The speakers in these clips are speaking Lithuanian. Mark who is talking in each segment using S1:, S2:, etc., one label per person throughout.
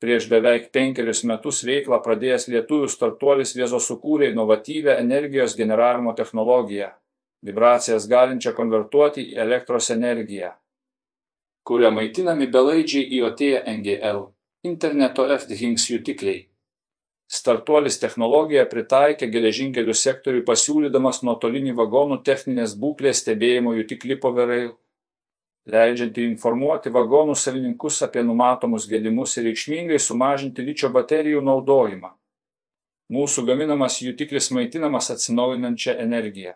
S1: Prieš beveik penkerius metus veiklą pradėjęs lietuvių startuolis Viezo sukūrė inovatyvę energijos generavimo technologiją - vibracijas galinčią konvertuoti į elektros energiją, kuria maitinami belaidžiai IoT NGL - interneto FDHINGS jutikliai. Startuolis technologiją pritaikė geležinkelių sektoriui pasiūlydamas nuotolinį vagonų techninės būklės stebėjimo jutiklį Poverail, leidžiantį informuoti vagonų savininkus apie numatomus gedimus ir reikšmingai sumažinti ličio baterijų naudojimą. Mūsų gaminamas jutiklis maitinamas atsinaujinančią energiją.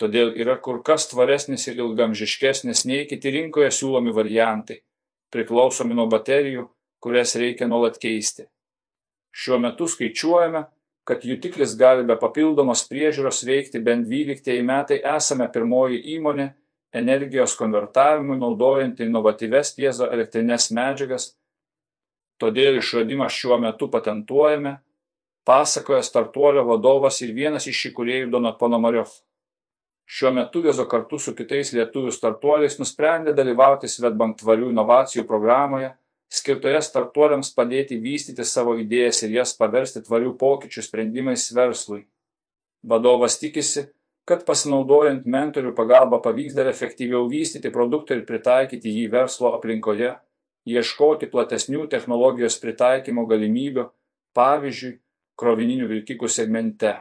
S1: Todėl yra kur kas tvaresnis ir ilgamžiškesnis nei kiti rinkoje siūlomi variantai, priklausomi nuo baterijų, kurias reikia nuolat keisti. Šiuo metu skaičiuojame, kad jutiklis gali be papildomos priežiūros veikti bent 12 metai esame pirmoji įmonė energijos konvertavimui naudojanti inovatyves piezo elektrinės medžiagas, todėl išradimą šiuo metu patentuojame, pasakoja startuolio vadovas ir vienas iš įkūrėjų Donat Ponomariov. Šiuo metu Viezo kartu su kitais lietuvių startuoliais nusprendė dalyvauti Svetbank tvarių inovacijų programoje skirtoje startuoliams padėti vystyti savo idėjas ir jas paversti tvarių pokyčių sprendimais verslui. Vadovas tikisi, kad pasinaudojant mentorių pagalba pavyks dar efektyviau vystyti produktą ir pritaikyti jį verslo aplinkoje, ieškoti platesnių technologijos pritaikymo galimybių, pavyzdžiui, krovininių vilkikų segmente.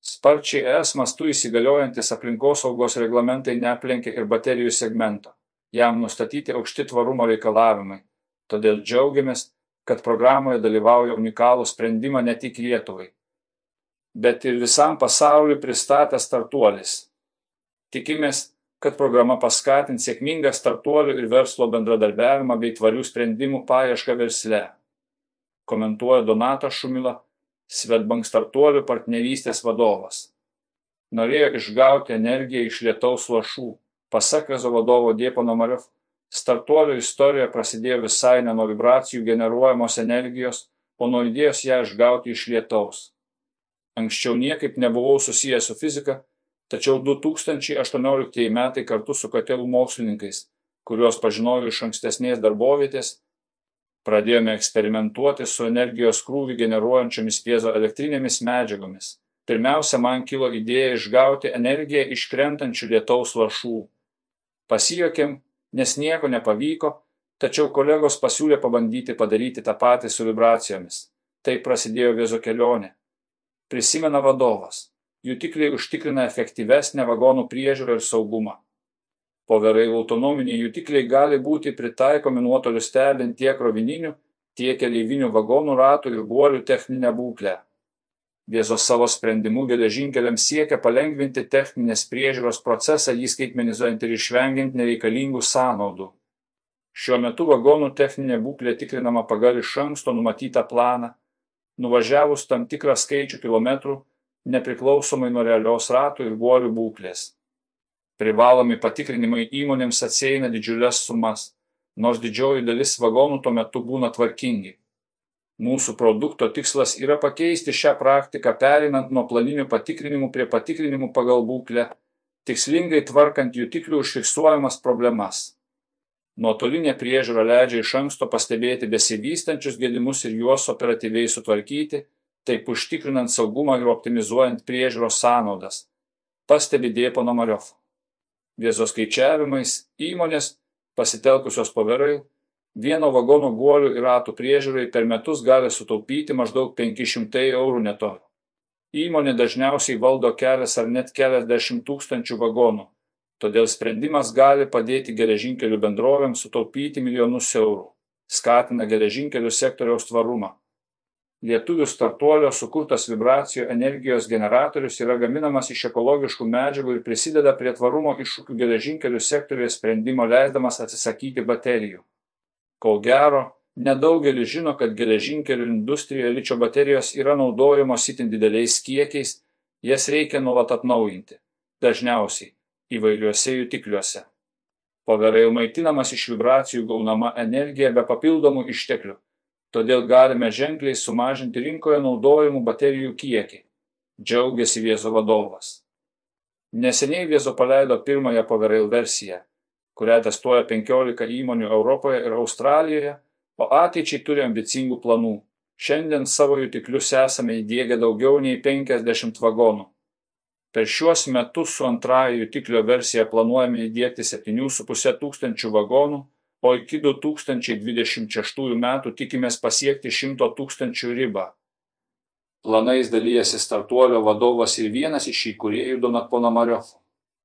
S1: Sparčiai es mastu įsigaliojantis aplinkosaugos reglamentai neaplenkia ir baterijų segmento. Jam nustatyti aukšti tvarumo reikalavimai todėl džiaugiamės, kad programoje dalyvauja unikalų sprendimą ne tik Lietuvai, bet ir visam pasauliu pristatęs startuolis. Tikimės, kad programa paskatins sėkmingą startuolių ir verslo bendradarbiavimą bei tvarių sprendimų paiešką versle. Komentuoja Donatas Šumila, Svetbank startuolių partnerystės vadovas. Norėjo išgauti energiją iš lietaus lašų, pasak Vezo vadovo Diepo Nomariov startuolio istorija prasidėjo visai ne nuo vibracijų generuojamos energijos, o nuo idėjos ją išgauti iš lietaus. Anksčiau niekaip nebuvau susijęs su fizika, tačiau 2018 metai kartu su katelų mokslininkais, kuriuos pažinojau iš ankstesnės darbovietės, pradėjome eksperimentuoti su energijos krūvį generuojančiomis piezo elektrinėmis medžiagomis. Pirmiausia, man kilo idėja išgauti energiją iš krentančių lietaus lašų. Pasijokėm, nes nieko nepavyko, tačiau kolegos pasiūlė pabandyti padaryti tą patį su vibracijomis. Taip prasidėjo vėzo kelionė. Prisimena vadovas. Jutikliai užtikrina efektyvesnę vagonų priežiūrą ir saugumą. Poverai autonominiai jutikliai gali būti pritaikomi nuotoliu stebint tiek krovininių, tiek keleivinių vagonų ratų ir guolių techninę būklę. Viesos savo sprendimu geležinkeliams siekia palengvinti techninės priežiūros procesą, jį skaitmenizuojant ir išvengiant nereikalingų sąnaudų. Šiuo metu vagonų techninė būklė tikrinama pagal iš anksto numatytą planą, nuvažiavus tam tikrą skaičių kilometrų, nepriklausomai nuo realios ratų ir guolių būklės. Privalomi patikrinimai įmonėms atsieina didžiulės sumas, nors didžioji dalis vagonų tuo metu būna tvarkingi. Mūsų produkto tikslas yra pakeisti šią praktiką perinant nuo planinių patikrinimų prie patikrinimų pagal būklę, tikslingai tvarkant jutiklių užfiksuojamas problemas. Nuotolinė priežiūra leidžia iš anksto pastebėti besivystančius gedimus ir juos operatyviai sutvarkyti, taip užtikrinant saugumą ir optimizuojant priežiūros sąnaudas, pastebi Dėpo Nomariov. Viezo skaičiavimais įmonės, pasitelkusios poverai, vieno vagono guolių ir ratų priežiūrai per metus gali sutaupyti maždaug 500 eurų neto. Įmonė dažniausiai valdo kelias ar net keliasdešimt tūkstančių vagonų, todėl sprendimas gali padėti geležinkelių bendrovėms sutaupyti milijonus eurų, skatina geležinkelių sektoriaus tvarumą. Lietuvių startuolio sukurtas vibracijų energijos generatorius yra gaminamas iš ekologiškų medžiagų ir prisideda prie tvarumo iššūkių geležinkelių sektoriuje sprendimo leisdamas atsisakyti baterijų. Ko gero, nedaugelis žino, kad geležinkelių industrijoje ličio baterijos yra naudojamos itin dideliais kiekiais, jas reikia nuolat atnaujinti, dažniausiai įvairiuose jutikliuose. Poverai maitinamas iš vibracijų gaunama energija be papildomų išteklių, todėl galime ženkliai sumažinti rinkoje naudojamų baterijų kiekį, džiaugiasi Viezo vadovas. Neseniai Viezo paleido pirmąją Poverai versiją kurią testuoja 15 įmonių Europoje ir Australijoje, o ateičiai turi ambicingų planų. Šiandien savo jutiklius esame įdėgę daugiau nei 50 vagonų. Per šiuos metus su antraja jutiklio versija planuojame įdėkti 7,5 tūkstančių vagonų, o iki 2026 metų tikimės pasiekti 100 tūkstančių ribą. Planais dalyjasi startuolio vadovas ir vienas iš įkūrėjų Donat Ponomariov.